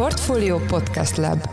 Portfolio Podcast Lab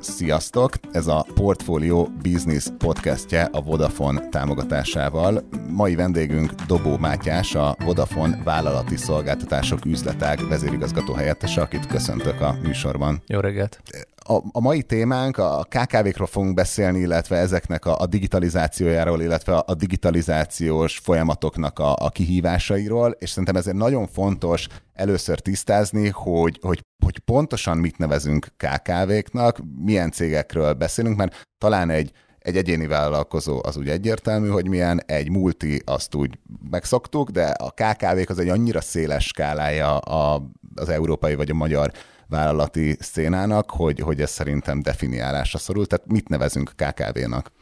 Sziasztok! Ez a Portfolio Business podcastje a Vodafone támogatásával. Mai vendégünk Dobó Mátyás, a Vodafone vállalati szolgáltatások üzletág vezérigazgató helyettese, akit köszöntök a műsorban. Jó reggelt! A, a mai témánk a KKV-król fogunk beszélni, illetve ezeknek a, a digitalizációjáról, illetve a, a digitalizációs folyamatoknak a, a kihívásairól, és szerintem ezért nagyon fontos először tisztázni, hogy, hogy, hogy pontosan mit nevezünk KKV-knak, milyen cégekről beszélünk, mert talán egy, egy egyéni vállalkozó az úgy egyértelmű, hogy milyen, egy multi azt úgy megszoktuk, de a KKV-k az egy annyira széles skálája a, az európai vagy a magyar vállalati szénának, hogy, hogy ez szerintem definiálásra szorul. Tehát mit nevezünk KKV-nak?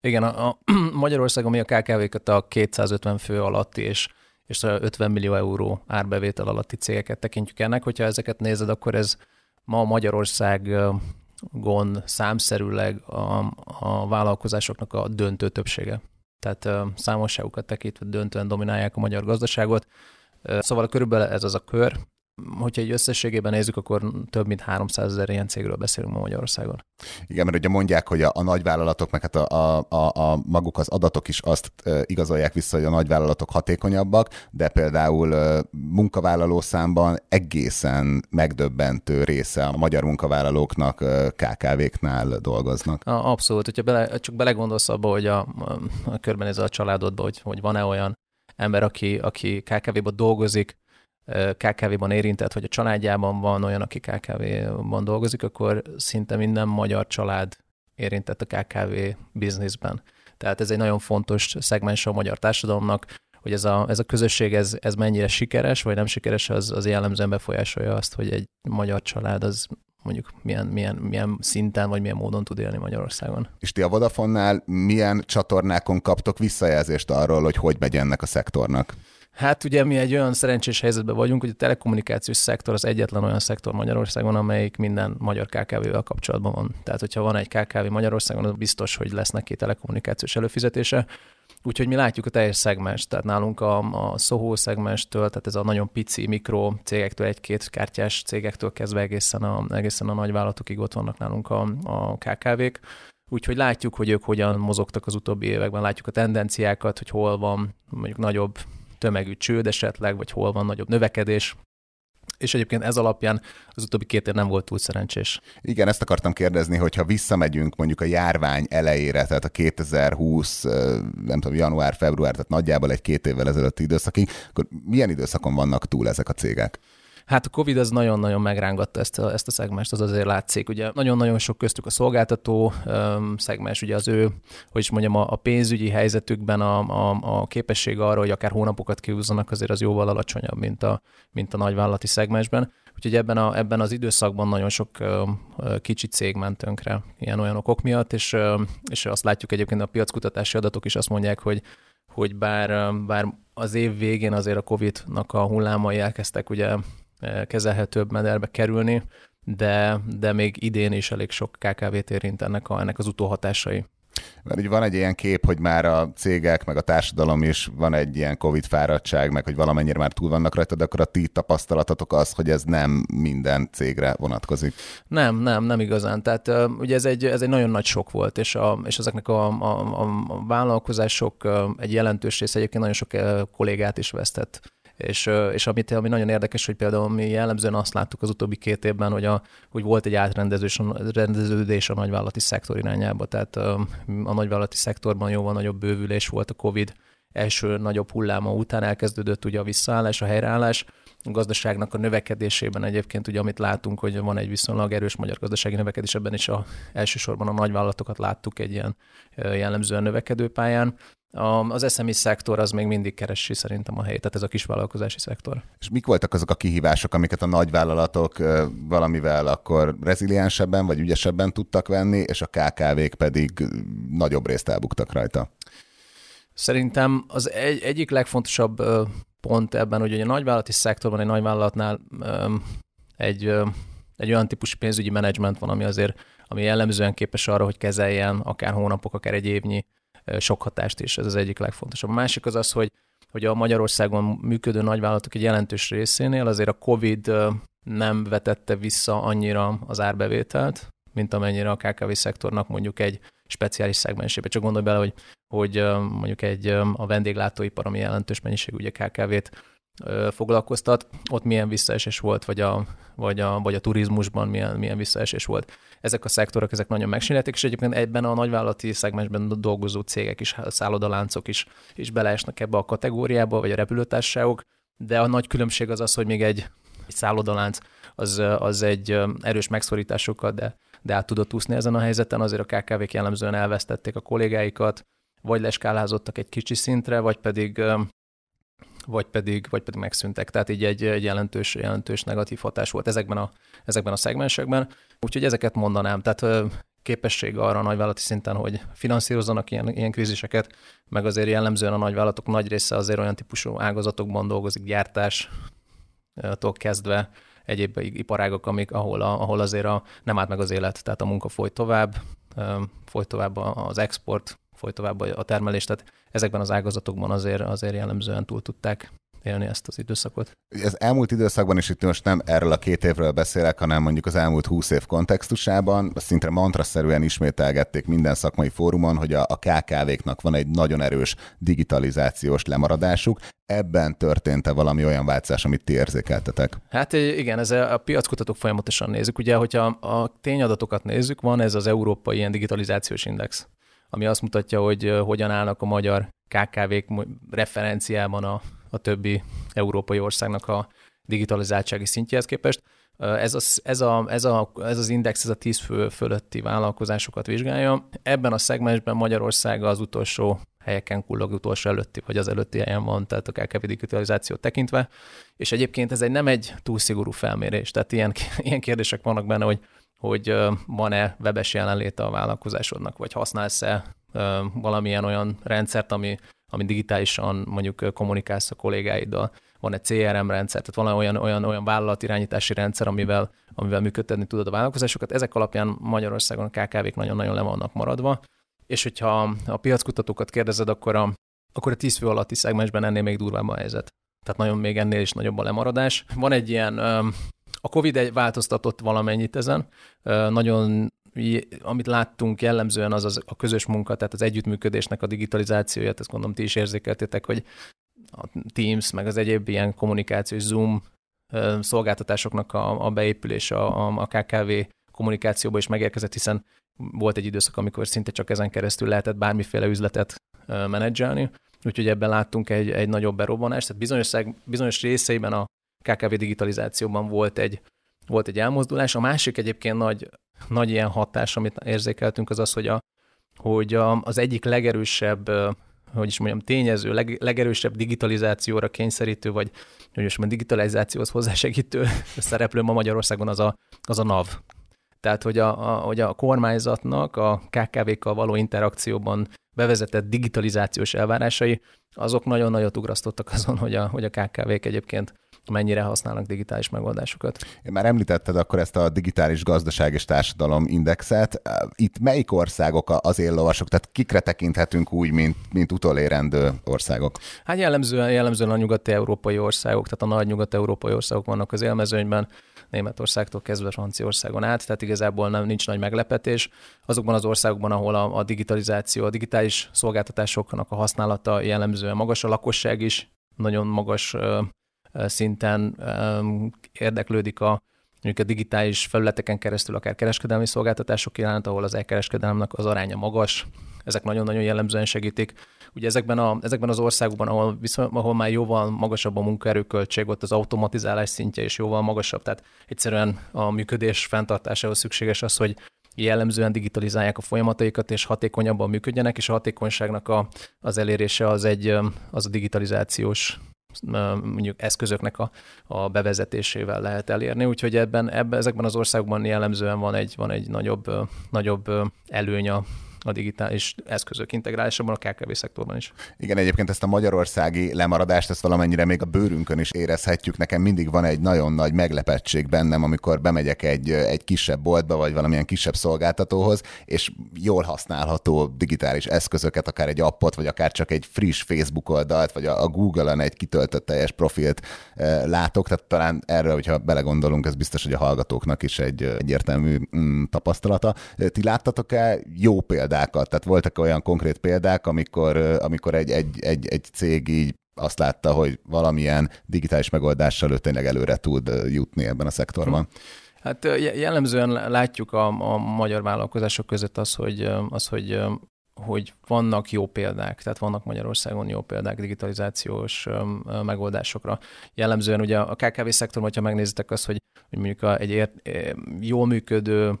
Igen, a, a Magyarországon mi a KKV-kat a 250 fő alatti és és 50 millió euró árbevétel alatti cégeket tekintjük ennek. Hogyha ezeket nézed, akkor ez ma Magyarországon számszerűleg a, a vállalkozásoknak a döntő többsége. Tehát számosságukat tekintve döntően dominálják a magyar gazdaságot. Szóval körülbelül ez az a kör, hogyha egy összességében nézzük, akkor több mint 300 ezer ilyen cégről beszélünk ma Magyarországon. Igen, mert ugye mondják, hogy a, a nagyvállalatok, meg hát a, a, a, maguk az adatok is azt igazolják vissza, hogy a nagyvállalatok hatékonyabbak, de például munkavállaló számban egészen megdöbbentő része a magyar munkavállalóknak KKV-knál dolgoznak. Abszolút, hogyha bele, csak belegondolsz abba, hogy a, a körben ez a családodban, hogy, hogy van-e olyan ember, aki, aki KKV-ban dolgozik, KKV-ban érintett, vagy a családjában van olyan, aki KKV-ban dolgozik, akkor szinte minden magyar család érintett a KKV bizniszben. Tehát ez egy nagyon fontos szegmens a magyar társadalomnak, hogy ez a, ez a közösség ez, ez mennyire sikeres, vagy nem sikeres, az, az jellemzően befolyásolja azt, hogy egy magyar család az mondjuk milyen, milyen, milyen szinten vagy milyen módon tud élni Magyarországon. És ti a Vodafonnál milyen csatornákon kaptok visszajelzést arról, hogy hogy megy ennek a szektornak? Hát ugye mi egy olyan szerencsés helyzetben vagyunk, hogy a telekommunikációs szektor az egyetlen olyan szektor Magyarországon, amelyik minden magyar KKV-vel kapcsolatban van. Tehát, hogyha van egy KKV Magyarországon, az biztos, hogy lesz neki telekommunikációs előfizetése. Úgyhogy mi látjuk a teljes szegmens, tehát nálunk a, a Soho szegmenstől, tehát ez a nagyon pici mikro cégektől, egy-két kártyás cégektől kezdve egészen a, egészen a nagyvállalatokig ott vannak nálunk a, a KKV-k. Úgyhogy látjuk, hogy ők hogyan mozogtak az utóbbi években, látjuk a tendenciákat, hogy hol van mondjuk nagyobb tömegű csőd esetleg, vagy hol van nagyobb növekedés, és egyébként ez alapján az utóbbi két év nem volt túl szerencsés. Igen, ezt akartam kérdezni, hogyha visszamegyünk mondjuk a járvány elejére, tehát a 2020, nem tudom, január-február, tehát nagyjából egy két évvel ezelőtti időszakig, akkor milyen időszakon vannak túl ezek a cégek? Hát a Covid az nagyon-nagyon megrángatta ezt a, ezt a szegmást, az azért látszik. Ugye nagyon-nagyon sok köztük a szolgáltató um, szegmens, ugye az ő, hogy is mondjam, a, a pénzügyi helyzetükben a, a, a képesség arra, hogy akár hónapokat kihúzzanak, azért az jóval alacsonyabb, mint a, mint a nagyvállalati szegmensben. Úgyhogy ebben, a, ebben az időszakban nagyon sok uh, kicsi cég ment tönkre ilyen-olyan okok miatt, és, uh, és azt látjuk egyébként a piackutatási adatok is azt mondják, hogy hogy bár, bár az év végén azért a Covid-nak a hullámai elkezdtek ugye kezelhetőbb mederbe kerülni, de, de még idén is elég sok KKV-t érint ennek, a, ennek az utóhatásai. Mert így van egy ilyen kép, hogy már a cégek, meg a társadalom is van egy ilyen Covid fáradtság, meg hogy valamennyire már túl vannak rajta, de akkor a ti tapasztalatotok az, hogy ez nem minden cégre vonatkozik. Nem, nem, nem igazán. Tehát ugye ez egy, ez egy nagyon nagy sok volt, és, a, és ezeknek a, a, a vállalkozások egy jelentős része egyébként nagyon sok kollégát is vesztett és, és amit, ami nagyon érdekes, hogy például mi jellemzően azt láttuk az utóbbi két évben, hogy, a, hogy volt egy átrendeződés a nagyvállalati szektor irányába, tehát a, nagyvállalati szektorban jóval nagyobb bővülés volt a COVID első nagyobb hulláma után elkezdődött ugye a visszaállás, a helyreállás, a gazdaságnak a növekedésében egyébként ugye amit látunk, hogy van egy viszonylag erős magyar gazdasági növekedés, ebben is a, elsősorban a nagyvállalatokat láttuk egy ilyen jellemzően növekedő pályán, az SME szektor az még mindig keresi szerintem a helyét, tehát ez a kisvállalkozási szektor. És mik voltak azok a kihívások, amiket a nagyvállalatok valamivel akkor reziliensebben vagy ügyesebben tudtak venni, és a KKV-k pedig nagyobb részt elbuktak rajta? Szerintem az egy, egyik legfontosabb pont ebben, hogy a nagyvállalati szektorban, egy nagyvállalatnál egy, egy olyan típusú pénzügyi menedzsment van, ami azért ami jellemzően képes arra, hogy kezeljen akár hónapok, akár egy évnyi sok hatást is, ez az egyik legfontosabb. A másik az az, hogy, hogy a Magyarországon működő nagyvállalatok egy jelentős részénél azért a COVID nem vetette vissza annyira az árbevételt, mint amennyire a KKV szektornak mondjuk egy speciális szegmensébe. Csak gondolj bele, hogy, hogy mondjuk egy a vendéglátóipar, ami jelentős mennyiségű ugye KKV-t foglalkoztat, ott milyen visszaesés volt, vagy a, vagy a, vagy a turizmusban milyen, milyen visszaesés volt. Ezek a szektorok, ezek nagyon megsínletek, és egyébként egyben a nagyvállalati szegmensben dolgozó cégek is, szállodaláncok is, is beleesnek ebbe a kategóriába, vagy a repülőtársaságok, de a nagy különbség az az, hogy még egy, egy szállodalánc az, az egy erős megszorításokkal, de, de át tudott úszni ezen a helyzeten, azért a KKV-k jellemzően elvesztették a kollégáikat, vagy leskálázottak egy kicsi szintre, vagy pedig vagy pedig, vagy pedig megszűntek. Tehát így egy, egy jelentős, jelentős negatív hatás volt ezekben a, ezekben a szegmensekben. Úgyhogy ezeket mondanám. Tehát képesség arra a nagyvállalati szinten, hogy finanszírozzanak ilyen, ilyen kríziseket, meg azért jellemzően a nagyvállalatok nagy része azért olyan típusú ágazatokban dolgozik, gyártástól kezdve egyéb iparágok, amik, ahol, a, ahol azért a, nem állt meg az élet, tehát a munka folyt tovább, folyt tovább az export, folyt tovább a termelés, tehát ezekben az ágazatokban azért, azért jellemzően túl tudták élni ezt az időszakot. Az elmúlt időszakban is itt most nem erről a két évről beszélek, hanem mondjuk az elmúlt húsz év kontextusában, szinte mantraszerűen ismételgették minden szakmai fórumon, hogy a, a KKV-knak van egy nagyon erős digitalizációs lemaradásuk. Ebben történt-e valami olyan változás, amit ti érzékeltetek? Hát igen, ez a piackutatók folyamatosan nézik. Ugye, hogyha a tényadatokat nézzük, van ez az Európai ilyen digitalizációs index ami azt mutatja, hogy hogyan állnak a magyar KKV-k referenciában a, a többi európai országnak a digitalizáltsági szintjehez képest. Ez, a, ez, a, ez, a, ez az index, ez a 10 fő fölötti vállalkozásokat vizsgálja. Ebben a szegmensben Magyarország az utolsó helyeken kullog, utolsó előtti, vagy az előtti helyen van, tehát a KKV digitalizációt tekintve. És egyébként ez egy nem egy túl szigorú felmérés, tehát ilyen, ilyen kérdések vannak benne, hogy hogy van-e webes jelenléte a vállalkozásodnak, vagy használsz-e valamilyen olyan rendszert, ami, ami digitálisan mondjuk kommunikálsz a kollégáiddal, van egy CRM rendszer, tehát van olyan, olyan, olyan vállalatirányítási rendszer, amivel, amivel működtetni tudod a vállalkozásokat. Ezek alapján Magyarországon a KKV-k nagyon-nagyon le vannak maradva, és hogyha a piackutatókat kérdezed, akkor a, akkor a 10 fő alatti szegmensben ennél még durvább a helyzet. Tehát nagyon még ennél is nagyobb a lemaradás. Van egy ilyen a Covid változtatott valamennyit ezen. Nagyon amit láttunk jellemzően az, az a közös munka, tehát az együttműködésnek a digitalizációja, ezt gondolom ti is érzékeltétek, hogy a Teams, meg az egyéb ilyen kommunikációs Zoom szolgáltatásoknak a, a beépülése a, a KKV kommunikációba is megérkezett, hiszen volt egy időszak, amikor szinte csak ezen keresztül lehetett bármiféle üzletet menedzselni, úgyhogy ebben láttunk egy, egy nagyobb berobbanást, tehát bizonyos, bizonyos részeiben a KKV digitalizációban volt egy, volt egy elmozdulás. A másik egyébként nagy, nagy ilyen hatás, amit érzékeltünk, az az, hogy, a, hogy a, az egyik legerősebb hogy is mondjam, tényező, leg, legerősebb digitalizációra kényszerítő, vagy hogy is mondjam, digitalizációhoz hozzásegítő szereplő ma Magyarországon az a, az a NAV. Tehát, hogy a, a, hogy a kormányzatnak a KKV-kkal való interakcióban bevezetett digitalizációs elvárásai, azok nagyon nagyot ugrasztottak azon, hogy a, hogy a KKV-k egyébként mennyire használnak digitális megoldásokat. Én már említetted akkor ezt a digitális gazdaság és társadalom indexet. Itt melyik országok az éllovasok, tehát kikre tekinthetünk úgy, mint, mint utolérendő országok? Hát jellemzően, jellemzően a nyugati európai országok, tehát a nagy nyugat európai országok vannak az élmezőnyben, Németországtól kezdve Franciaországon át, tehát igazából nem, nincs nagy meglepetés. Azokban az országokban, ahol a, a digitalizáció, a digitális szolgáltatásoknak a használata jellemzően magas, a lakosság is nagyon magas szinten érdeklődik a mondjuk a digitális felületeken keresztül akár kereskedelmi szolgáltatások iránt, ahol az elkereskedelemnek az aránya magas, ezek nagyon-nagyon jellemzően segítik. Ugye ezekben, a, ezekben az országokban, ahol, viszont, ahol már jóval magasabb a munkaerőköltség, ott az automatizálás szintje is jóval magasabb, tehát egyszerűen a működés fenntartásához szükséges az, hogy jellemzően digitalizálják a folyamataikat, és hatékonyabban működjenek, és a hatékonyságnak a, az elérése az egy az a digitalizációs mondjuk eszközöknek a, a bevezetésével lehet elérni, úgyhogy ebben, ebben ezekben az országokban jellemzően van egy, van egy nagyobb, nagyobb előny a, a digitális eszközök integrálásában a KKV szektorban is. Igen, egyébként ezt a magyarországi lemaradást, ezt valamennyire még a bőrünkön is érezhetjük. Nekem mindig van egy nagyon nagy meglepettség bennem, amikor bemegyek egy, egy kisebb boltba, vagy valamilyen kisebb szolgáltatóhoz, és jól használható digitális eszközöket, akár egy appot, vagy akár csak egy friss Facebook oldalt, vagy a, Google-on egy kitöltött teljes profilt e, látok. Tehát talán erről, hogyha belegondolunk, ez biztos, hogy a hallgatóknak is egy egyértelmű mm, tapasztalata. Ti láttatok-e jó példákat? Tehát voltak olyan konkrét példák, amikor, amikor egy, egy, egy, egy cég így azt látta, hogy valamilyen digitális megoldással ő tényleg előre tud jutni ebben a szektorban. Hát jellemzően látjuk a, a magyar vállalkozások között az, hogy, az, hogy hogy vannak jó példák, tehát vannak Magyarországon jó példák digitalizációs megoldásokra. Jellemzően ugye a KKV szektor, hogyha megnézitek azt, hogy, mondjuk egy ér, jól működő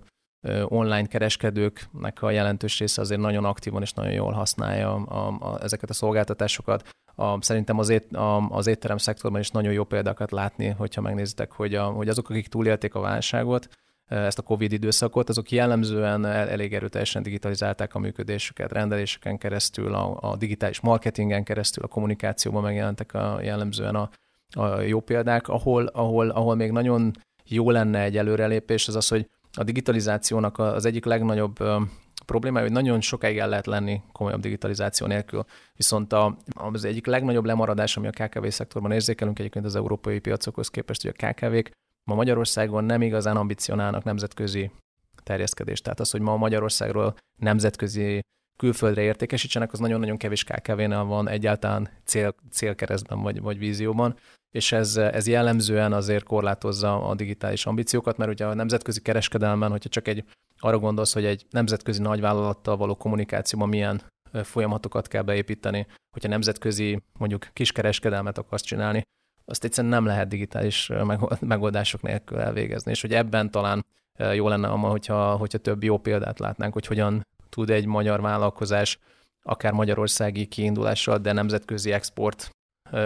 online kereskedőknek a jelentős része azért nagyon aktívan és nagyon jól használja a, a, ezeket a szolgáltatásokat. A, szerintem az, ét, a, az étterem szektorban is nagyon jó példákat látni, hogyha megnézitek, hogy, a, hogy azok, akik túlélték a válságot, ezt a COVID időszakot, azok jellemzően elég erőteljesen digitalizálták a működésüket, rendeléseken keresztül, a, a digitális marketingen keresztül, a kommunikációban megjelentek a, jellemzően a, a jó példák, ahol, ahol, ahol még nagyon jó lenne egy előrelépés, az az, hogy a digitalizációnak az egyik legnagyobb problémája, hogy nagyon sokáig el lehet lenni komolyabb digitalizáció nélkül. Viszont a, az egyik legnagyobb lemaradás, ami a KKV szektorban érzékelünk egyébként az európai piacokhoz képest, hogy a KKV-k ma Magyarországon nem igazán ambicionálnak nemzetközi terjeszkedést. Tehát az, hogy ma Magyarországról nemzetközi külföldre értékesítsenek, az nagyon-nagyon kevés KKV-nál van egyáltalán cél, célkeresztben vagy, vagy vízióban, és ez, ez jellemzően azért korlátozza a digitális ambíciókat, mert ugye a nemzetközi kereskedelmen, hogyha csak egy arra gondolsz, hogy egy nemzetközi nagyvállalattal való kommunikációban milyen folyamatokat kell beépíteni, hogyha nemzetközi mondjuk kiskereskedelmet akarsz csinálni, azt egyszerűen nem lehet digitális megoldások nélkül elvégezni, és hogy ebben talán jó lenne, hogyha, hogyha több jó példát látnánk, hogy hogyan tud egy magyar vállalkozás akár magyarországi kiindulással, de nemzetközi export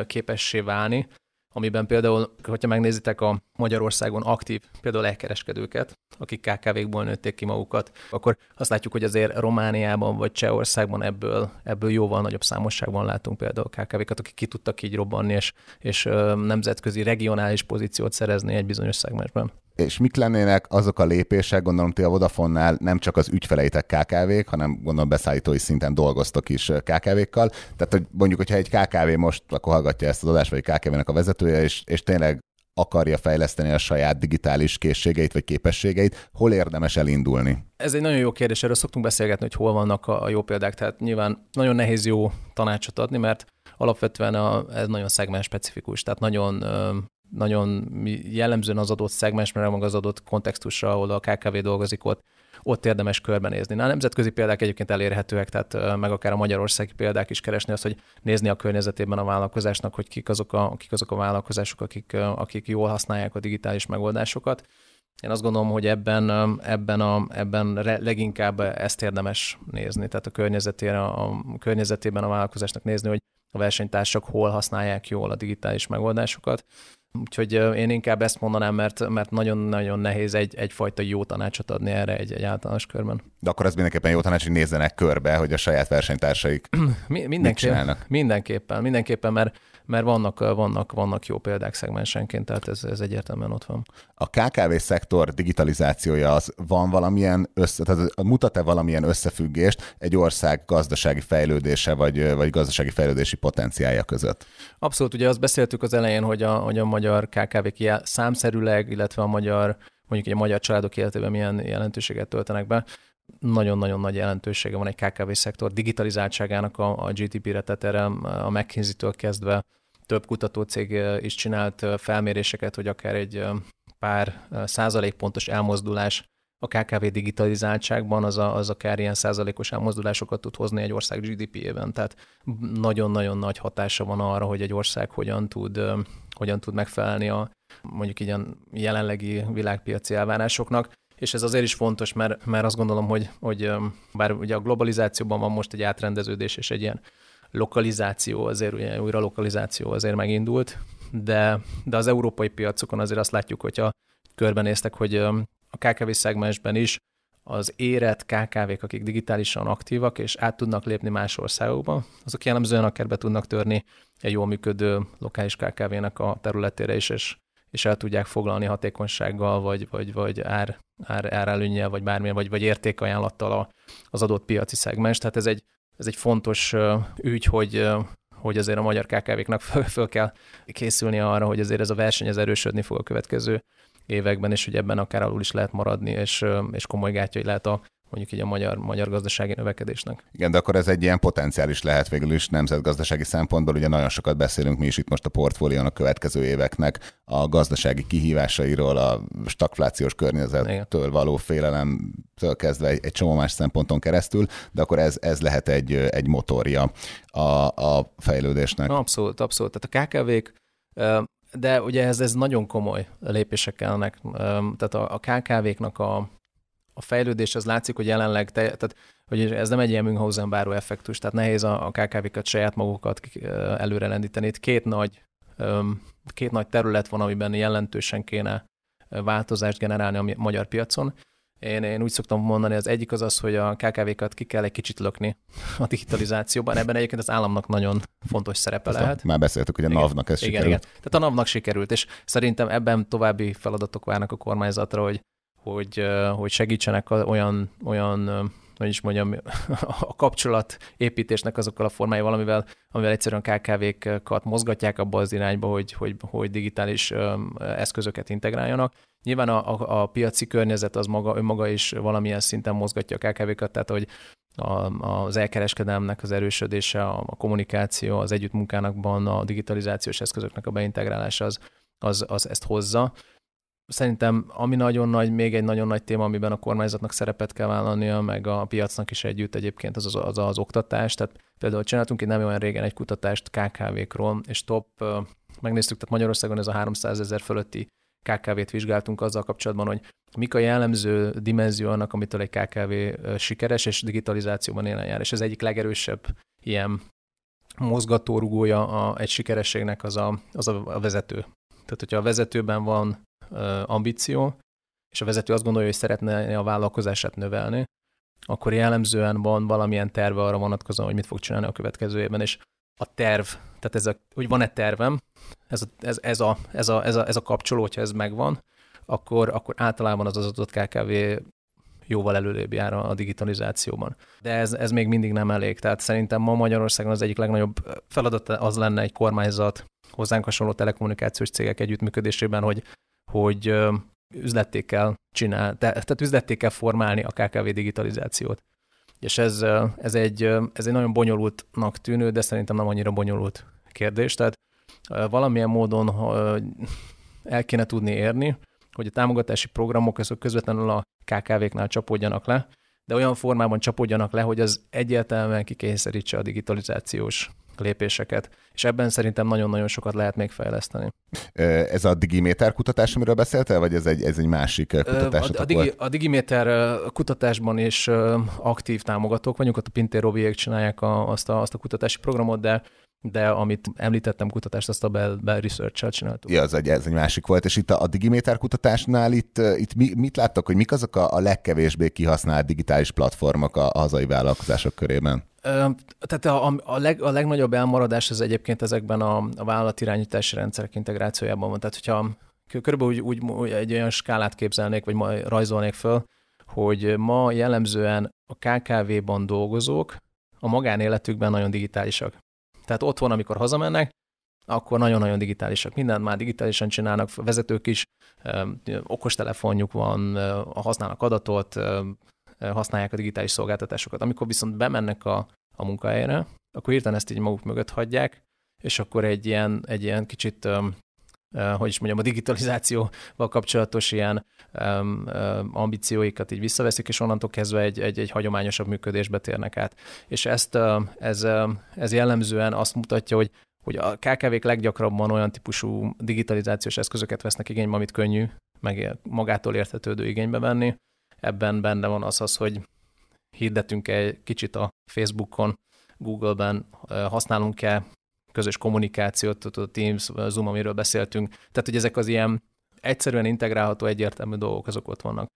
képessé válni, amiben például, hogyha megnézitek a Magyarországon aktív például elkereskedőket, akik KKV-kból nőtték ki magukat, akkor azt látjuk, hogy azért Romániában vagy Csehországban ebből, ebből jóval nagyobb számosságban látunk például KKV-kat, akik ki tudtak így robbanni, és, és nemzetközi, regionális pozíciót szerezni egy bizonyos szegmensben és mik lennének azok a lépések, gondolom ti a Vodafonnál nem csak az ügyfeleitek KKV-k, hanem gondolom beszállítói szinten dolgoztok is KKV-kkal. Tehát, hogy mondjuk, hogyha egy KKV most akkor hallgatja ezt az adást, vagy KKV-nek a vezetője, és, és tényleg akarja fejleszteni a saját digitális készségeit vagy képességeit, hol érdemes elindulni? Ez egy nagyon jó kérdés, erről szoktunk beszélgetni, hogy hol vannak a jó példák. Tehát nyilván nagyon nehéz jó tanácsot adni, mert alapvetően a, ez nagyon szegmens specifikus, tehát nagyon nagyon jellemzően az adott szegmensre, meg az adott kontextusra, ahol a KKV dolgozik, ott, ott érdemes körbenézni. Na, a nemzetközi példák egyébként elérhetőek, tehát meg akár a magyarországi példák is keresni azt, hogy nézni a környezetében a vállalkozásnak, hogy kik azok a, kik azok a vállalkozások, akik, akik jól használják a digitális megoldásokat. Én azt gondolom, hogy ebben, ebben, a, ebben leginkább ezt érdemes nézni, tehát a, környezetére, a környezetében a vállalkozásnak nézni, hogy a versenytársak hol használják jól a digitális megoldásokat, Úgyhogy én inkább ezt mondanám, mert, mert nagyon-nagyon nehéz egy, egyfajta jó tanácsot adni erre egy, egy általános körben. De akkor ez mindenképpen jó tanács, hogy nézzenek körbe, hogy a saját versenytársaik Mi, mindenképpen, Mindenképpen, mindenképpen, mert mert vannak, vannak, vannak jó példák szegmensenként, tehát ez, ez egyértelműen ott van. A KKV szektor digitalizációja az van valamilyen össze, tehát mutat-e valamilyen összefüggést egy ország gazdasági fejlődése vagy, vagy gazdasági fejlődési potenciálja között? Abszolút, ugye azt beszéltük az elején, hogy a, hogy a magyar KKV-k számszerűleg, illetve a magyar mondjuk egy magyar családok életében milyen jelentőséget töltenek be. Nagyon-nagyon nagy jelentősége van egy KKV szektor digitalizáltságának a, a GDP-re, tehát erre a McKinsey-től kezdve több kutatócég is csinált felméréseket, hogy akár egy pár százalékpontos elmozdulás a KKV digitalizáltságban az, a, az akár ilyen százalékos elmozdulásokat tud hozni egy ország GDP-ében. Tehát nagyon-nagyon nagy hatása van arra, hogy egy ország hogyan tud, hogyan tud megfelelni a mondjuk így a jelenlegi világpiaci elvárásoknak és ez azért is fontos, mert, mert azt gondolom, hogy, hogy bár ugye a globalizációban van most egy átrendeződés és egy ilyen lokalizáció, azért ugye újra lokalizáció azért megindult, de, de az európai piacokon azért azt látjuk, hogyha körbenéztek, hogy a KKV szegmensben is az érett KKV-k, akik digitálisan aktívak, és át tudnak lépni más országokba, azok jellemzően akár be tudnak törni egy jól működő lokális KKV-nek a területére is, és, és el tudják foglalni hatékonysággal, vagy, vagy, vagy ár, ár, árelőnyel, vagy bármilyen, vagy, vagy értékajánlattal a, az adott piaci szegmens. Tehát ez egy, ez egy fontos ügy, hogy, hogy azért a magyar KKV-knak föl, föl kell készülni arra, hogy azért ez a verseny ez erősödni fog a következő években, és hogy ebben akár alul is lehet maradni, és, és komoly gátjai lehet a, mondjuk így a magyar, magyar gazdasági növekedésnek. Igen, de akkor ez egy ilyen potenciális lehet végül is nemzetgazdasági szempontból. Ugye nagyon sokat beszélünk mi is itt most a portfólión a következő éveknek a gazdasági kihívásairól, a stagflációs környezettől Igen. való félelemtől kezdve egy, egy csomó más szemponton keresztül, de akkor ez, ez lehet egy, egy motorja a, a fejlődésnek. Abszolút, abszolút. Tehát a KKV-k de ugye ez, ez nagyon komoly lépések kellnek. Tehát a, a KKV-knak a, a fejlődés, az látszik, hogy jelenleg, te, tehát hogy ez nem egy ilyen Münchhausen báró effektus, tehát nehéz a, a KKV-kat saját magukat előre lendíteni. Itt két nagy, két nagy terület van, amiben jelentősen kéne változást generálni a magyar piacon. Én, én úgy szoktam mondani, az egyik az az, hogy a KKV-kat ki kell egy kicsit lökni a digitalizációban. Ebben egyébként az államnak nagyon fontos szerepe Ezt lehet. Már beszéltük, hogy a NAV-nak ez igen, sikerült. Igen. Tehát a NAV-nak sikerült, és szerintem ebben további feladatok várnak a kormányzatra, hogy hogy, hogy segítsenek olyan, olyan hogy is mondjam, a kapcsolat építésnek azokkal a formáival, amivel, amivel egyszerűen KKV-kat mozgatják abba az irányba, hogy, hogy, hogy digitális eszközöket integráljanak. Nyilván a, a, a piaci környezet az maga, önmaga is valamilyen szinten mozgatja a KKV-kat, tehát hogy a, az elkereskedelmnek az erősödése, a, a kommunikáció, az együttmunkánakban a digitalizációs eszközöknek a beintegrálása az, az, az ezt hozza szerintem ami nagyon nagy, még egy nagyon nagy téma, amiben a kormányzatnak szerepet kell vállalnia, meg a piacnak is együtt egyébként az az, az, az oktatás. Tehát például csináltunk itt nem olyan régen egy kutatást KKV-król, és top, megnéztük, tehát Magyarországon ez a 300 ezer fölötti KKV-t vizsgáltunk azzal kapcsolatban, hogy mik a jellemző dimenzió annak, amitől egy KKV sikeres és digitalizációban élen jár. És ez egyik legerősebb ilyen mozgatórugója a, egy sikerességnek az a, az a, vezető. Tehát, hogyha a vezetőben van ambíció, és a vezető azt gondolja, hogy szeretne a vállalkozását növelni, akkor jellemzően van valamilyen terve arra vonatkozóan, hogy mit fog csinálni a következő évben, és a terv, tehát ez a, hogy van-e tervem, ez a, ez, ez, a, ez, a, ez, a, ez a kapcsoló, hogyha ez megvan, akkor, akkor általában az az adott KKV jóval előrébb jár a digitalizációban. De ez, ez még mindig nem elég. Tehát szerintem ma Magyarországon az egyik legnagyobb feladat az lenne egy kormányzat hozzánk hasonló telekommunikációs cégek együttműködésében, hogy hogy üzletté kell csinálni, tehát üzletté kell formálni a KKV digitalizációt. És ez, ez, egy, ez egy nagyon bonyolultnak tűnő, de szerintem nem annyira bonyolult kérdés. Tehát valamilyen módon el kéne tudni érni, hogy a támogatási programok azok közvetlenül a KKV-knál csapódjanak le, de olyan formában csapódjanak le, hogy az egyértelműen kikényszerítse a digitalizációs lépéseket, és ebben szerintem nagyon-nagyon sokat lehet még fejleszteni. Ez a Digiméter kutatás, amiről beszéltél, vagy ez egy, ez egy másik kutatás? A, a, digi, a Digiméter kutatásban is aktív támogatók vagyunk, ott a Pintér Robiék csinálják a, azt, a, azt a kutatási programot, de de amit említettem kutatást, azt a Bell, Bell Research-el csináltuk. Ja, ez egy, ez egy másik volt, és itt a, a Digiméter kutatásnál itt, itt mi, mit láttak, hogy mik azok a, a legkevésbé kihasznált digitális platformok a, a hazai vállalkozások körében? Tehát a, a, leg, a legnagyobb elmaradás az egyébként ezekben a, a vállalatirányítási rendszerek integrációjában van. Tehát, hogyha körülbelül úgy, úgy, egy olyan skálát képzelnék, vagy ma rajzolnék föl, hogy ma jellemzően a KKV-ban dolgozók a magánéletükben nagyon digitálisak. Tehát otthon, amikor hazamennek, akkor nagyon-nagyon digitálisak. Mindent már digitálisan csinálnak, vezetők is, okostelefonjuk van, használnak adatot, használják a digitális szolgáltatásokat. Amikor viszont bemennek a, a munkahelyre, akkor hirtelen ezt így maguk mögött hagyják, és akkor egy ilyen, egy ilyen kicsit, hogy is mondjam, a digitalizációval kapcsolatos ilyen ambícióikat így visszaveszik, és onnantól kezdve egy, egy, egy hagyományosabb működésbe térnek át. És ezt, ez, ez jellemzően azt mutatja, hogy hogy a KKV-k leggyakrabban olyan típusú digitalizációs eszközöket vesznek igénybe, amit könnyű, meg magától értetődő igénybe venni, ebben benne van az az, hogy hirdetünk egy kicsit a Facebookon, Google-ben, használunk-e közös kommunikációt, a Teams, Zoom, amiről beszéltünk. Tehát, hogy ezek az ilyen egyszerűen integrálható, egyértelmű dolgok, azok ott vannak.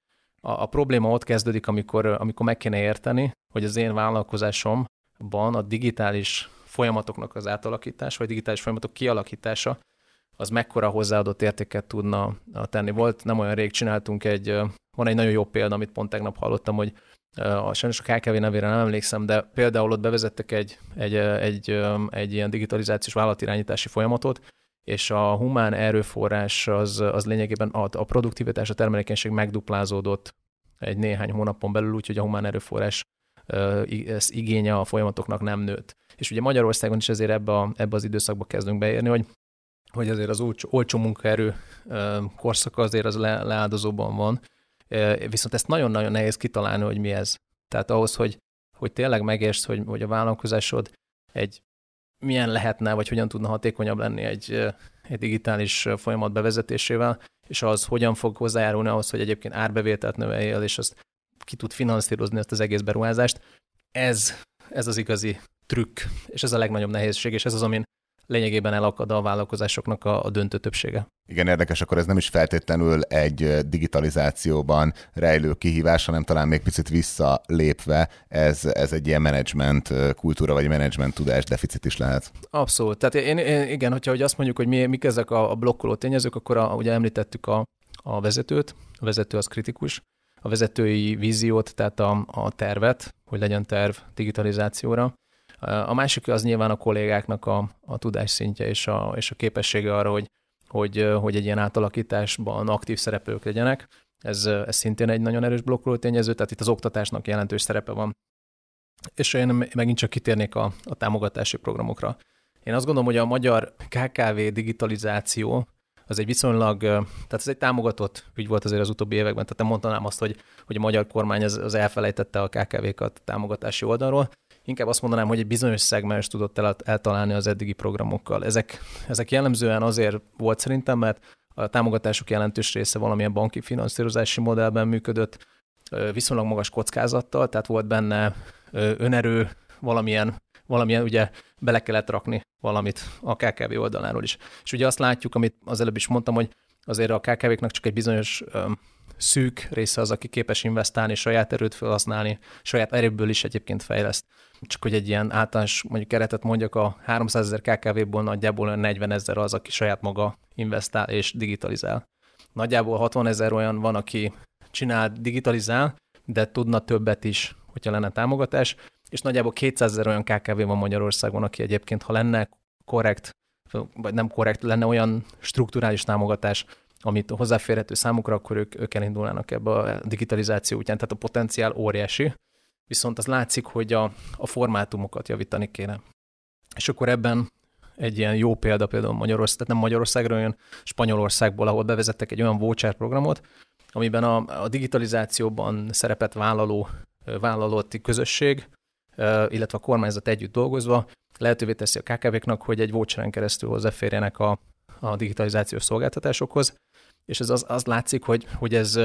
a, a probléma ott kezdődik, amikor, amikor meg kéne érteni, hogy az én vállalkozásomban a digitális folyamatoknak az átalakítása, vagy digitális folyamatok kialakítása, az mekkora hozzáadott értéket tudna tenni. Volt, nem olyan rég csináltunk egy, van egy nagyon jó példa, amit pont tegnap hallottam, hogy a, sajnos a KKV nevére nem emlékszem, de például ott bevezettek egy, egy, egy, egy ilyen digitalizációs vállalatirányítási folyamatot, és a humán erőforrás az, az lényegében a, a produktivitás, a termelékenység megduplázódott egy néhány hónapon belül, úgyhogy a humán erőforrás ez igénye a folyamatoknak nem nőtt. És ugye Magyarországon is ezért ebbe, a, ebbe az időszakba kezdünk beérni, hogy hogy azért az olcsó, olcsó munkaerő korszaka azért az le, leáldozóban van, viszont ezt nagyon-nagyon nehéz kitalálni, hogy mi ez. Tehát ahhoz, hogy, hogy tényleg megértsd, hogy, hogy a vállalkozásod egy milyen lehetne, vagy hogyan tudna hatékonyabb lenni egy, egy digitális folyamat bevezetésével, és az hogyan fog hozzájárulni ahhoz, hogy egyébként árbevételt növeljél, és azt ki tud finanszírozni ezt az egész beruházást. Ez, ez az igazi trükk, és ez a legnagyobb nehézség, és ez az, amin lényegében elakad a vállalkozásoknak a, a döntő többsége. Igen, érdekes, akkor ez nem is feltétlenül egy digitalizációban rejlő kihívás, hanem talán még picit visszalépve ez, ez egy ilyen menedzsment kultúra vagy menedzsment tudás deficit is lehet. Abszolút. Tehát én, én igen, hogyha hogy azt mondjuk, hogy mi, mik ezek a, a blokkoló tényezők, akkor a, ugye említettük a, a vezetőt, a vezető az kritikus, a vezetői víziót, tehát a, a tervet, hogy legyen terv digitalizációra, a másik az nyilván a kollégáknak a, a tudásszintje és a, és a képessége arra, hogy, hogy, hogy egy ilyen átalakításban aktív szereplők legyenek. Ez, ez szintén egy nagyon erős blokkoló tényező, tehát itt az oktatásnak jelentős szerepe van. És én megint csak kitérnék a, a támogatási programokra. Én azt gondolom, hogy a magyar KKV digitalizáció az egy viszonylag, tehát ez egy támogatott ügy volt azért az utóbbi években, tehát nem mondanám azt, hogy, hogy a magyar kormány az, az elfelejtette a KKV-kat támogatási oldalról, inkább azt mondanám, hogy egy bizonyos szegmens tudott el, eltalálni az eddigi programokkal. Ezek, ezek jellemzően azért volt szerintem, mert a támogatások jelentős része valamilyen banki finanszírozási modellben működött, viszonylag magas kockázattal, tehát volt benne önerő, valamilyen, valamilyen ugye bele kellett rakni valamit a KKV oldaláról is. És ugye azt látjuk, amit az előbb is mondtam, hogy azért a KKV-knak csak egy bizonyos szűk része az, aki képes investálni, saját erőt felhasználni, saját erőből is egyébként fejleszt. Csak hogy egy ilyen általános mondjuk keretet mondjak, a 300 ezer KKV-ból nagyjából 40 ezer az, aki saját maga investál és digitalizál. Nagyjából 60 ezer olyan van, aki csinál, digitalizál, de tudna többet is, hogyha lenne támogatás, és nagyjából 200 ezer olyan KKV van Magyarországon, aki egyébként, ha lenne korrekt, vagy nem korrekt, lenne olyan strukturális támogatás, amit hozzáférhető számukra, akkor ők, ők elindulnának ebbe a digitalizáció útján, tehát a potenciál óriási, viszont az látszik, hogy a, a formátumokat javítani kéne. És akkor ebben egy ilyen jó példa például Magyarország, tehát nem Magyarországról, olyan Spanyolországból, ahol bevezettek egy olyan voucher programot, amiben a, a digitalizációban szerepet vállaló vállalati közösség, illetve a kormányzat együtt dolgozva lehetővé teszi a KKV-knak, hogy egy voucheren keresztül hozzáférjenek a, a digitalizációs szolgáltatásokhoz, és ez az, az látszik, hogy, hogy ez,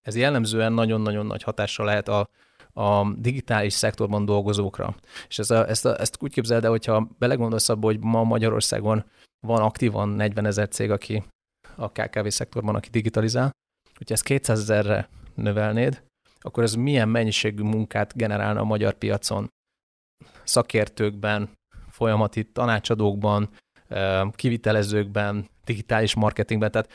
ez jellemzően nagyon-nagyon nagy hatással lehet a, a digitális szektorban dolgozókra. És ez a, ezt, a, ezt úgy képzeld el, hogyha belegondolsz abba, hogy ma Magyarországon van aktívan 40 ezer cég, aki a KKV szektorban, aki digitalizál, hogyha ezt 200 ezerre növelnéd, akkor ez milyen mennyiségű munkát generálna a magyar piacon szakértőkben, folyamati tanácsadókban, kivitelezőkben, digitális marketingben, tehát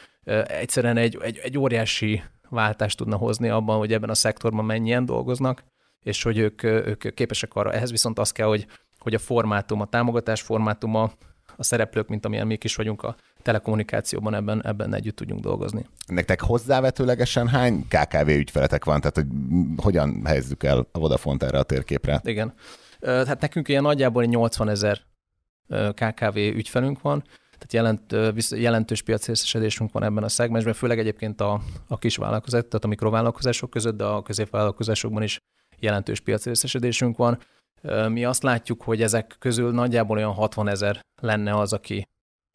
egyszerűen egy, egy, egy óriási váltást tudna hozni abban, hogy ebben a szektorban mennyien dolgoznak, és hogy ők, ők képesek arra. Ehhez viszont az kell, hogy, hogy a formátum, a támogatás formátuma, a szereplők, mint amilyen mi is vagyunk a telekommunikációban, ebben, ebben együtt tudjunk dolgozni. Nektek hozzávetőlegesen hány KKV ügyfeletek van? Tehát, hogy hogyan helyezzük el a Vodafont erre a térképre? Igen. Hát nekünk ilyen nagyjából 80 ezer KKV ügyfelünk van, tehát jelent, jelentős piacrészesedésünk van ebben a szegmensben, főleg egyébként a, a kis vállalkozások, tehát a mikrovállalkozások között, de a középvállalkozásokban is jelentős piacrészesedésünk van. Mi azt látjuk, hogy ezek közül nagyjából olyan 60 ezer lenne az, aki,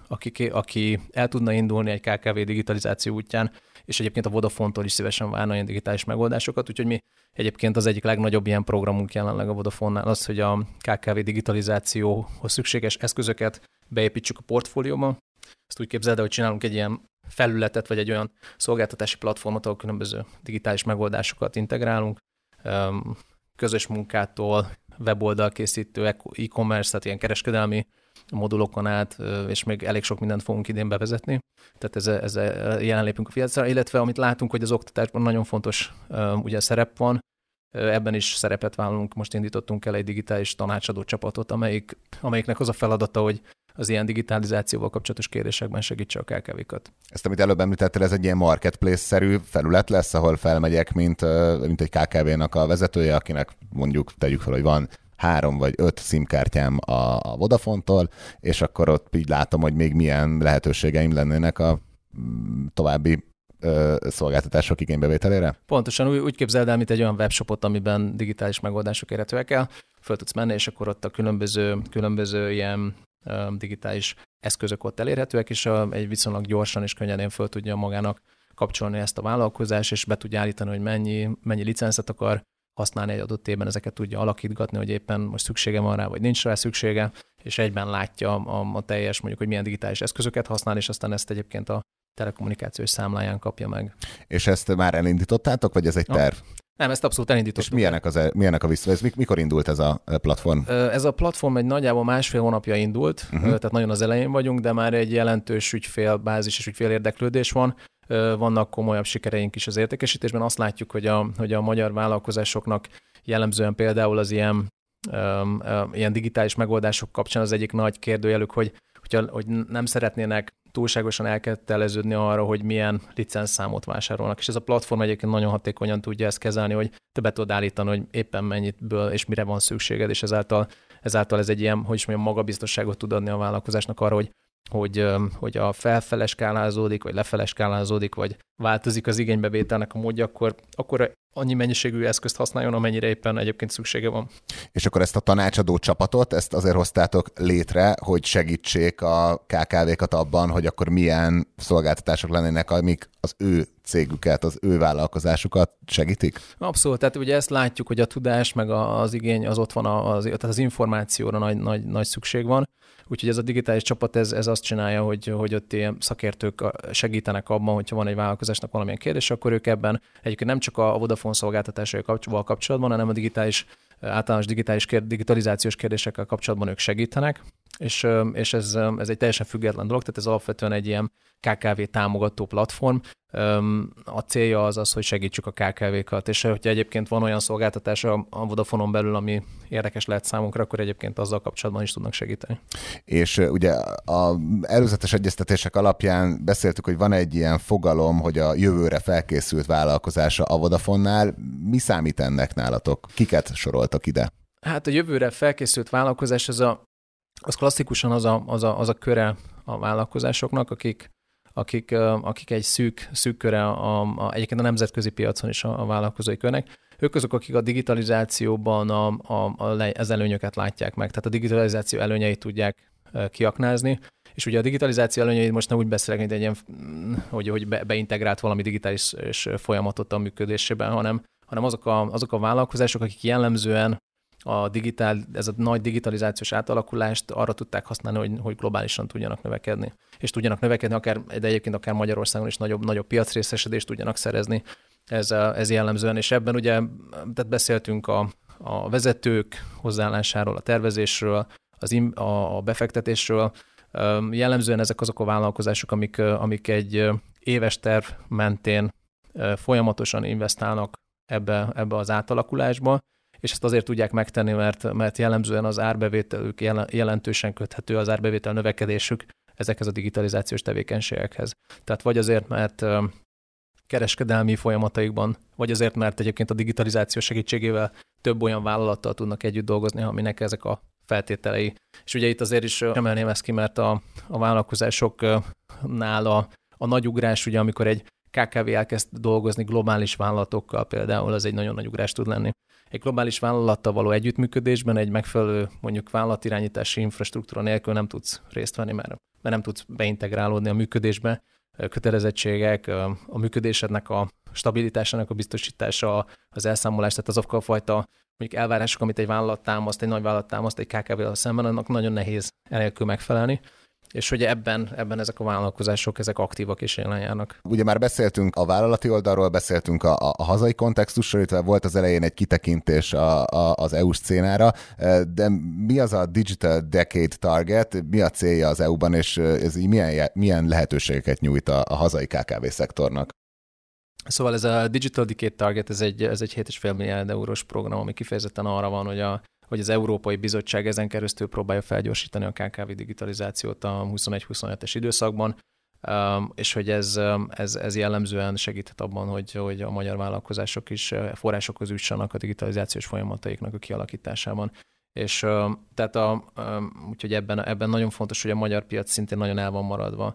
aki, aki el tudna indulni egy KKV digitalizáció útján, és egyébként a Vodafone-tól is szívesen várna ilyen digitális megoldásokat, úgyhogy mi egyébként az egyik legnagyobb ilyen programunk jelenleg a Vodafone-nál az, hogy a KKV digitalizációhoz szükséges eszközöket beépítsük a portfólióba, Ezt úgy képzeld, hogy csinálunk egy ilyen felületet, vagy egy olyan szolgáltatási platformot, ahol különböző digitális megoldásokat integrálunk, közös munkától, weboldalkészítő, e-commerce, tehát ilyen kereskedelmi modulokon át, és még elég sok mindent fogunk idén bevezetni. Tehát ezzel, ezzel jelenlépünk a piacra, illetve amit látunk, hogy az oktatásban nagyon fontos ugye szerep van, Ebben is szerepet vállalunk, most indítottunk el egy digitális tanácsadó csapatot, amelyik, amelyiknek az a feladata, hogy az ilyen digitalizációval kapcsolatos kérdésekben segítse a KKV-kat. Ezt, amit előbb említettél, ez egy ilyen marketplace-szerű felület lesz, ahol felmegyek, mint, mint egy KKV-nak a vezetője, akinek mondjuk tegyük fel, hogy van három vagy öt SIM-kártyám a, Vodafone-tól, és akkor ott így látom, hogy még milyen lehetőségeim lennének a mm, további szolgáltatások igénybevételére? Pontosan úgy, úgy képzeld el, mint egy olyan webshopot, amiben digitális megoldások érhetőek el, föl tudsz menni, és akkor ott a különböző, különböző ilyen digitális eszközök ott elérhetőek, és egy viszonylag gyorsan és könnyedén föl tudja magának kapcsolni ezt a vállalkozás, és be tudja állítani, hogy mennyi, mennyi licenszet akar használni egy adott évben, ezeket tudja alakítgatni, hogy éppen most szüksége van rá, vagy nincs rá szüksége, és egyben látja a, a teljes, mondjuk, hogy milyen digitális eszközöket használ, és aztán ezt egyébként a telekommunikációs számláján kapja meg. És ezt már elindítottátok, vagy ez egy terv? No. Nem, ezt abszolút elindítottuk. És milyenek, az, e- milyenek a vissza? Ez mikor indult ez a platform? Ez a platform egy nagyjából másfél hónapja indult, uh-huh. tehát nagyon az elején vagyunk, de már egy jelentős ügyfélbázis és ügyfél érdeklődés van. Vannak komolyabb sikereink is az értékesítésben. Azt látjuk, hogy a, hogy a magyar vállalkozásoknak jellemzően például az ilyen, ilyen digitális megoldások kapcsán az egyik nagy kérdőjelük, hogy, hogy, hogy nem szeretnének túlságosan elketeleződni arra, hogy milyen licenszszámot vásárolnak. És ez a platform egyébként nagyon hatékonyan tudja ezt kezelni, hogy te be tudod állítani, hogy éppen mennyitből és mire van szükséged, és ezáltal, ezáltal ez egy ilyen, hogy is mondjam, magabiztosságot tud adni a vállalkozásnak arra, hogy hogy, hogy a felfele skálázódik, vagy lefele skálázódik, vagy változik az igénybevételnek a módja, akkor, akkor annyi mennyiségű eszközt használjon, amennyire éppen egyébként szüksége van. És akkor ezt a tanácsadó csapatot, ezt azért hoztátok létre, hogy segítsék a KKV-kat abban, hogy akkor milyen szolgáltatások lennének, amik az ő cégüket, az ő vállalkozásukat segítik? Abszolút, tehát ugye ezt látjuk, hogy a tudás meg az igény az ott van, az, tehát az információra nagy, nagy, nagy szükség van. Úgyhogy ez a digitális csapat ez, ez azt csinálja, hogy, hogy ott ilyen szakértők segítenek abban, hogyha van egy vállalkozásnak valamilyen kérdés, akkor ők ebben egyébként nem csak a Vodafone szolgáltatásaival kapcsolatban, hanem a digitális általános digitális digitalizációs kérdésekkel kapcsolatban ők segítenek, és, és ez, ez egy teljesen független dolog, tehát ez alapvetően egy ilyen KKV támogató platform. A célja az az, hogy segítsük a KKV-kat, és hogyha egyébként van olyan szolgáltatás a Vodafone-on belül, ami érdekes lehet számunkra, akkor egyébként azzal kapcsolatban is tudnak segíteni. És ugye a előzetes egyeztetések alapján beszéltük, hogy van egy ilyen fogalom, hogy a jövőre felkészült vállalkozása a Vodafone-nál. Mi számít ennek nálatok? Kiket soroltak ide? Hát a jövőre felkészült vállalkozás az, a, az klasszikusan az a, az, a, az a köre a vállalkozásoknak, akik akik, akik egy szűk, szűk köre a, a, egyébként a nemzetközi piacon is a, a vállalkozói körnek. Ők azok, akik a digitalizációban a, a, a, az előnyöket látják meg, tehát a digitalizáció előnyeit tudják kiaknázni, és ugye a digitalizáció előnyeit most nem úgy beszélek, mint egy ilyen, hogy, hogy be, beintegrált valami digitális folyamatot a működésében, hanem, hanem azok, a, azok a vállalkozások, akik jellemzően a digitál, ez a nagy digitalizációs átalakulást arra tudták használni, hogy, hogy globálisan tudjanak növekedni. És tudjanak növekedni, akár, de egyébként akár Magyarországon is nagyobb, nagyobb piacrészesedést tudjanak szerezni. Ez, ez jellemzően, és ebben ugye tehát beszéltünk a, a vezetők hozzáállásáról, a tervezésről, az im, a, a befektetésről. Jellemzően ezek azok a vállalkozások, amik, amik egy éves terv mentén folyamatosan investálnak ebbe, ebbe az átalakulásba, és ezt azért tudják megtenni, mert, mert jellemzően az árbevételük jelentősen köthető, az árbevétel növekedésük ezekhez a digitalizációs tevékenységekhez. Tehát vagy azért, mert kereskedelmi folyamataikban, vagy azért, mert egyébként a digitalizáció segítségével több olyan vállalattal tudnak együtt dolgozni, aminek ezek a feltételei. És ugye itt azért is emelném ezt ki, mert a, a vállalkozásoknál a, a nagy ugrás, ugye amikor egy KKV elkezd dolgozni globális vállalatokkal például, az egy nagyon nagy ugrás tud lenni egy globális vállalattal való együttműködésben egy megfelelő mondjuk vállalatirányítási infrastruktúra nélkül nem tudsz részt venni, mert, mert nem tudsz beintegrálódni a működésbe, kötelezettségek, a működésednek a stabilitásának a biztosítása, az elszámolás, tehát azok a fajta mondjuk elvárások, amit egy vállalat támaszt, egy nagy vállalat támaszt egy KKV-val szemben, annak nagyon nehéz enélkül megfelelni. És hogy ebben, ebben ezek a vállalkozások, ezek aktívak és jelen járnak. Ugye már beszéltünk a vállalati oldalról, beszéltünk a, a, hazai kontextusról, illetve volt az elején egy kitekintés a, a, az EU szcénára, de mi az a Digital Decade Target, mi a célja az EU-ban, és ez így milyen, milyen lehetőségeket nyújt a, a hazai KKV szektornak? Szóval ez a Digital Decade Target, ez egy, ez egy 7,5 milliárd eurós program, ami kifejezetten arra van, hogy a, hogy az Európai Bizottság ezen keresztül próbálja felgyorsítani a KKV digitalizációt a 21-27-es időszakban, um, és hogy ez, um, ez, ez jellemzően segíthet abban, hogy, hogy a magyar vállalkozások is uh, forrásokhoz jussanak a digitalizációs folyamataiknak a kialakításában. És um, tehát a, úgyhogy ebben, ebben nagyon fontos, hogy a magyar piac szintén nagyon el van maradva.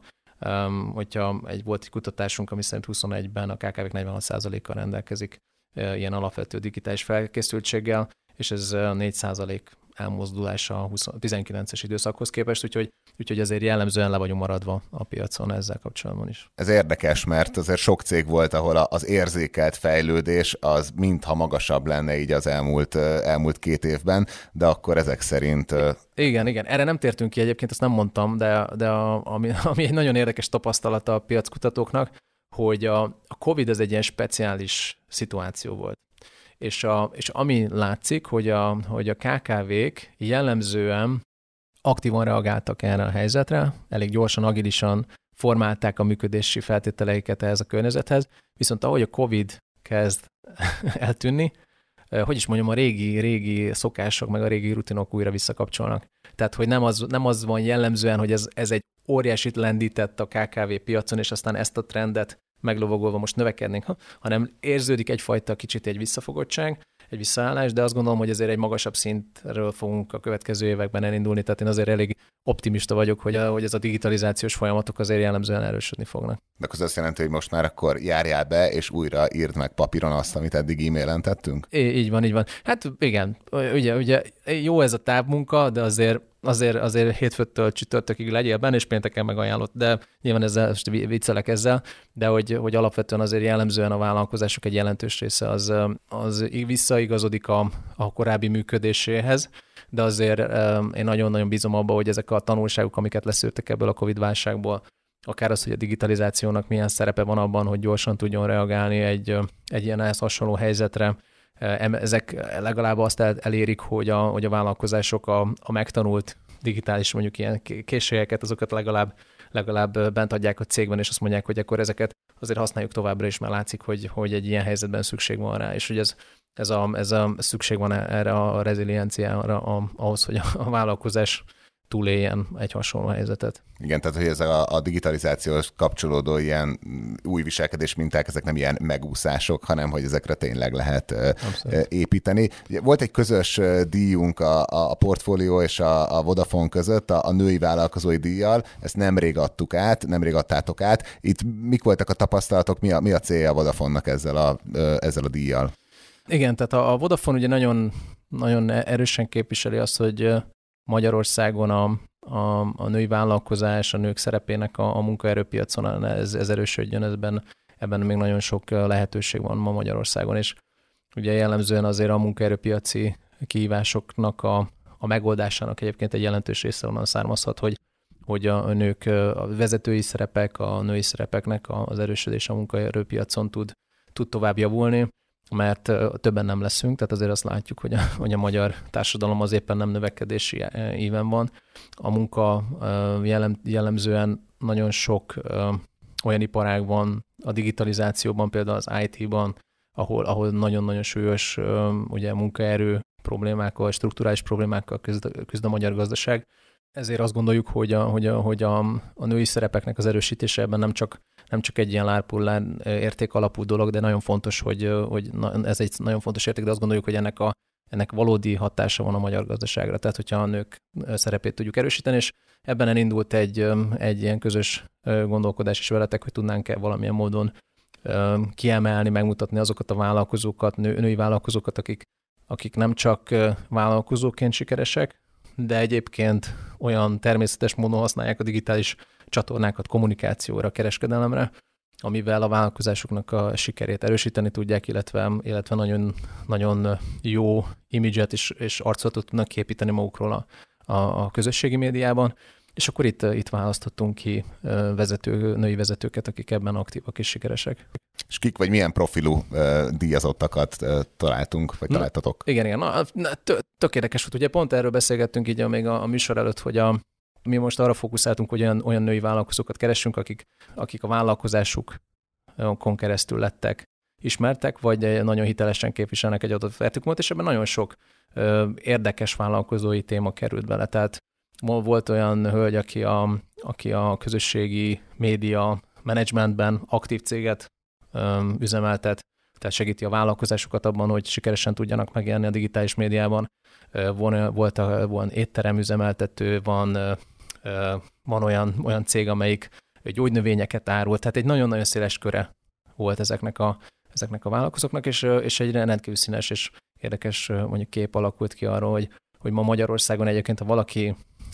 Hogyha egy volt egy kutatásunk, ami szerint 21-ben a KKV-k 46%-kal rendelkezik uh, ilyen alapvető digitális felkészültséggel, és ez 4% elmozdulása a 19-es időszakhoz képest, úgyhogy, úgyhogy ezért jellemzően le vagyunk maradva a piacon ezzel kapcsolatban is. Ez érdekes, mert azért sok cég volt, ahol az érzékelt fejlődés az mintha magasabb lenne így az elmúlt, elmúlt két évben, de akkor ezek szerint... Igen, igen. Erre nem tértünk ki egyébként, ezt nem mondtam, de, de a, ami, ami egy nagyon érdekes tapasztalata a piackutatóknak, hogy a, a COVID ez egy ilyen speciális szituáció volt és, a, és ami látszik, hogy a, hogy a KKV-k jellemzően aktívan reagáltak erre a helyzetre, elég gyorsan, agilisan formálták a működési feltételeiket ehhez a környezethez, viszont ahogy a COVID kezd eltűnni, eh, hogy is mondjam, a régi, régi szokások, meg a régi rutinok újra visszakapcsolnak. Tehát, hogy nem az, nem az van jellemzően, hogy ez, ez egy óriásit lendített a KKV piacon, és aztán ezt a trendet meglovagolva most növekednénk, hanem érződik egyfajta kicsit egy visszafogottság, egy visszaállás, de azt gondolom, hogy ezért egy magasabb szintről fogunk a következő években elindulni, tehát én azért elég optimista vagyok, hogy, a, hogy ez a digitalizációs folyamatok azért jellemzően erősödni fognak. De az azt jelenti, hogy most már akkor járjál be, és újra írd meg papíron azt, amit eddig e-mailen tettünk? É, így van, így van. Hát igen, ugye, ugye jó ez a távmunka, de azért azért, azért hétfőtől csütörtökig legyél benne, és pénteken megajánlott, de nyilván ezzel, most viccelek ezzel, de hogy, hogy alapvetően azért jellemzően a vállalkozások egy jelentős része az, az visszaigazodik a, a korábbi működéséhez, de azért én nagyon-nagyon bízom abba, hogy ezek a tanulságok, amiket leszűrtek ebből a Covid válságból, akár az, hogy a digitalizációnak milyen szerepe van abban, hogy gyorsan tudjon reagálni egy, egy ilyen ehhez hasonló helyzetre, ezek legalább azt elérik, hogy a, hogy a vállalkozások a, a megtanult digitális mondjuk ilyen készségeket, azokat legalább, legalább bent adják a cégben, és azt mondják, hogy akkor ezeket azért használjuk továbbra is, mert látszik, hogy, hogy egy ilyen helyzetben szükség van rá, és hogy ez, ez, a, ez a szükség van erre a rezilienciára, ahhoz, hogy a vállalkozás túléljen egy hasonló helyzetet. Igen, tehát hogy ez a, a digitalizációhoz kapcsolódó ilyen új viselkedés minták, ezek nem ilyen megúszások, hanem hogy ezekre tényleg lehet Abszolút. építeni. Volt egy közös díjunk a, a portfólió és a, a Vodafone között, a, a női vállalkozói díjjal, ezt nemrég adtuk át, nemrég adtátok át. Itt mik voltak a tapasztalatok, mi a, mi a célja a Vodafone-nak ezzel a, ezzel a díjjal? Igen, tehát a, a Vodafone ugye nagyon, nagyon erősen képviseli azt, hogy Magyarországon a, a, a női vállalkozás, a nők szerepének a, a munkaerőpiacon ez, ez erősödjön, ebben, ebben még nagyon sok lehetőség van ma Magyarországon, és ugye jellemzően azért a munkaerőpiaci kihívásoknak a, a megoldásának egyébként egy jelentős része onnan származhat, hogy, hogy a nők, a vezetői szerepek, a női szerepeknek az erősödés a munkaerőpiacon tud, tud tovább javulni mert többen nem leszünk, tehát azért azt látjuk, hogy a, hogy a magyar társadalom az éppen nem növekedési éven van. A munka jellem, jellemzően nagyon sok olyan iparág van a digitalizációban, például az IT-ban, ahol, ahol nagyon-nagyon súlyos ugye munkaerő problémákkal, strukturális problémákkal küzd, küzd a magyar gazdaság. Ezért azt gondoljuk, hogy a, hogy a, hogy a, a női szerepeknek az erősítése ebben nem csak nem csak egy ilyen lárpullár érték alapú dolog, de nagyon fontos, hogy, hogy na, ez egy nagyon fontos érték, de azt gondoljuk, hogy ennek, a, ennek valódi hatása van a magyar gazdaságra. Tehát, hogyha a nők szerepét tudjuk erősíteni, és ebben elindult egy, egy ilyen közös gondolkodás is veletek, hogy tudnánk-e valamilyen módon kiemelni, megmutatni azokat a vállalkozókat, nő, női vállalkozókat, akik, akik nem csak vállalkozóként sikeresek, de egyébként olyan természetes módon használják a digitális csatornákat kommunikációra, kereskedelemre, amivel a vállalkozásoknak a sikerét erősíteni tudják, illetve, illetve nagyon, nagyon jó imidzset és, és arcolatot tudnak képíteni magukról a, a, a közösségi médiában. És akkor itt, itt választottunk ki vezető, női vezetőket, akik ebben aktívak és sikeresek. És kik vagy milyen profilú uh, díjazottakat uh, találtunk, vagy na, találtatok? Igen, igen. Na, tök érdekes volt. Ugye pont erről beszélgettünk így még a, a műsor előtt, hogy a, mi most arra fókuszáltunk, hogy olyan, olyan női vállalkozókat keresünk, akik, akik a vállalkozásukon keresztül lettek ismertek, vagy nagyon hitelesen képviselnek egy adott vertikumot, és ebben nagyon sok ö, érdekes vállalkozói téma került bele. Tehát volt olyan hölgy, aki a, aki a közösségi média menedzsmentben aktív céget ö, üzemeltet, tehát segíti a vállalkozásokat abban, hogy sikeresen tudjanak megjelenni a digitális médiában. Van, volt van étterem üzemeltető, van, van olyan, olyan cég, amelyik gyógynövényeket árul, tehát egy nagyon-nagyon széles köre volt ezeknek a, ezeknek a vállalkozóknak, és, és egy rendkívül színes és érdekes mondjuk kép alakult ki arról, hogy, hogy ma Magyarországon egyébként, ha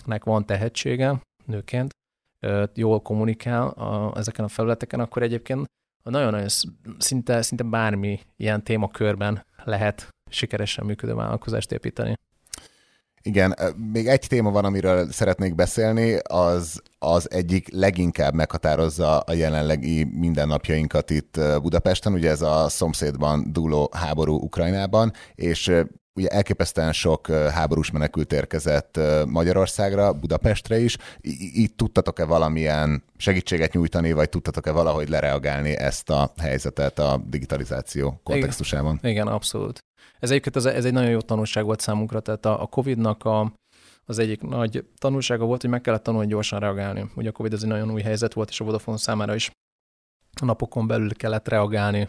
valakinek van tehetsége nőként, jól kommunikál a, ezeken a felületeken, akkor egyébként nagyon-nagyon szinte, szinte bármi ilyen témakörben lehet sikeresen működő vállalkozást építeni. Igen, még egy téma van, amiről szeretnék beszélni, az az egyik leginkább meghatározza a jelenlegi mindennapjainkat itt Budapesten, ugye ez a szomszédban dúló háború Ukrajnában, és ugye elképesztően sok háborús menekült érkezett Magyarországra, Budapestre is. Itt tudtatok-e valamilyen segítséget nyújtani, vagy tudtatok-e valahogy lereagálni ezt a helyzetet a digitalizáció kontextusában? Igen, igen abszolút. Ez egyébként ez, ez egy nagyon jó tanulság volt számunkra, tehát a, a COVID-nak a, az egyik nagy tanulsága volt, hogy meg kellett tanulni gyorsan reagálni. Ugye a COVID ez egy nagyon új helyzet volt, és a Vodafone számára is a napokon belül kellett reagálni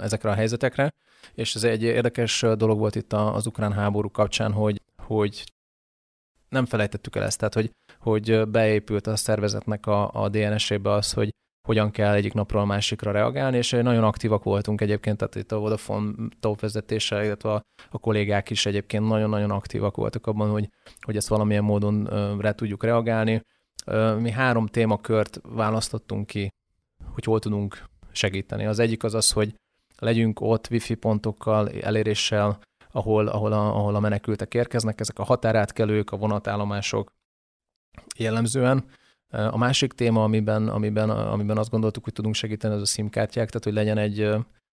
ezekre a helyzetekre, és ez egy érdekes dolog volt itt az ukrán háború kapcsán, hogy, hogy nem felejtettük el ezt, tehát hogy, hogy beépült a szervezetnek a, a DNS-ébe az, hogy hogyan kell egyik napról a másikra reagálni, és nagyon aktívak voltunk egyébként, tehát itt a Vodafone top vezetése, illetve a, a kollégák is egyébként nagyon-nagyon aktívak voltak abban, hogy, hogy ezt valamilyen módon re tudjuk reagálni. Mi három témakört választottunk ki, hogy hol tudunk segíteni. Az egyik az az, hogy legyünk ott wifi pontokkal, eléréssel, ahol, ahol, a, ahol a menekültek érkeznek, ezek a határátkelők, a vonatállomások jellemzően. A másik téma, amiben, amiben, amiben azt gondoltuk, hogy tudunk segíteni, az a SIM-kártyák, tehát hogy legyen egy,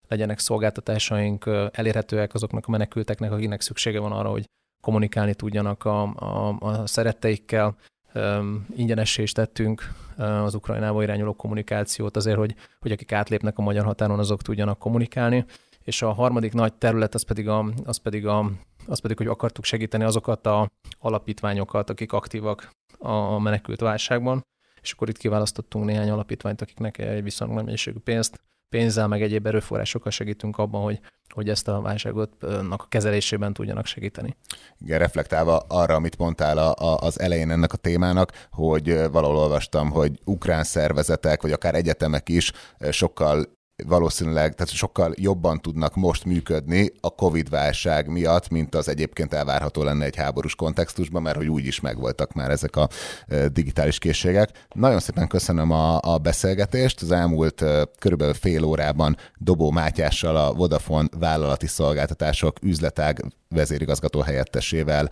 legyenek szolgáltatásaink elérhetőek azoknak a menekülteknek, akiknek szüksége van arra, hogy kommunikálni tudjanak a, a, a szeretteikkel, ingyenessé is tettünk az Ukrajnába irányuló kommunikációt azért, hogy, hogy akik átlépnek a magyar határon, azok tudjanak kommunikálni. És a harmadik nagy terület az pedig, a, az pedig, a, az pedig hogy akartuk segíteni azokat a alapítványokat, akik aktívak a menekült válságban, és akkor itt kiválasztottunk néhány alapítványt, akiknek egy viszonylag mennyiségű pénzt pénzzel, meg egyéb erőforrásokkal segítünk abban, hogy, hogy ezt a válságot a kezelésében tudjanak segíteni. Igen, reflektálva arra, amit mondtál a, a, az elején ennek a témának, hogy valahol olvastam, hogy ukrán szervezetek, vagy akár egyetemek is sokkal valószínűleg tehát sokkal jobban tudnak most működni a Covid-válság miatt, mint az egyébként elvárható lenne egy háborús kontextusban, mert hogy úgy is megvoltak már ezek a digitális készségek. Nagyon szépen köszönöm a, a beszélgetést. Az elmúlt körülbelül fél órában Dobó Mátyással a Vodafone vállalati szolgáltatások üzletág vezérigazgató helyettesével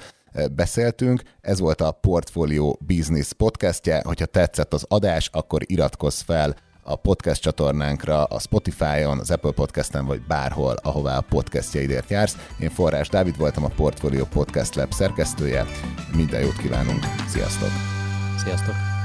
beszéltünk. Ez volt a Portfolio Business podcastje. Hogyha tetszett az adás, akkor iratkozz fel a podcast csatornánkra, a Spotify-on, az Apple Podcast-en, vagy bárhol, ahová a podcastjaidért jársz. Én Forrás Dávid voltam a Portfolio Podcast Lab szerkesztője. Minden jót kívánunk, sziasztok! Sziasztok!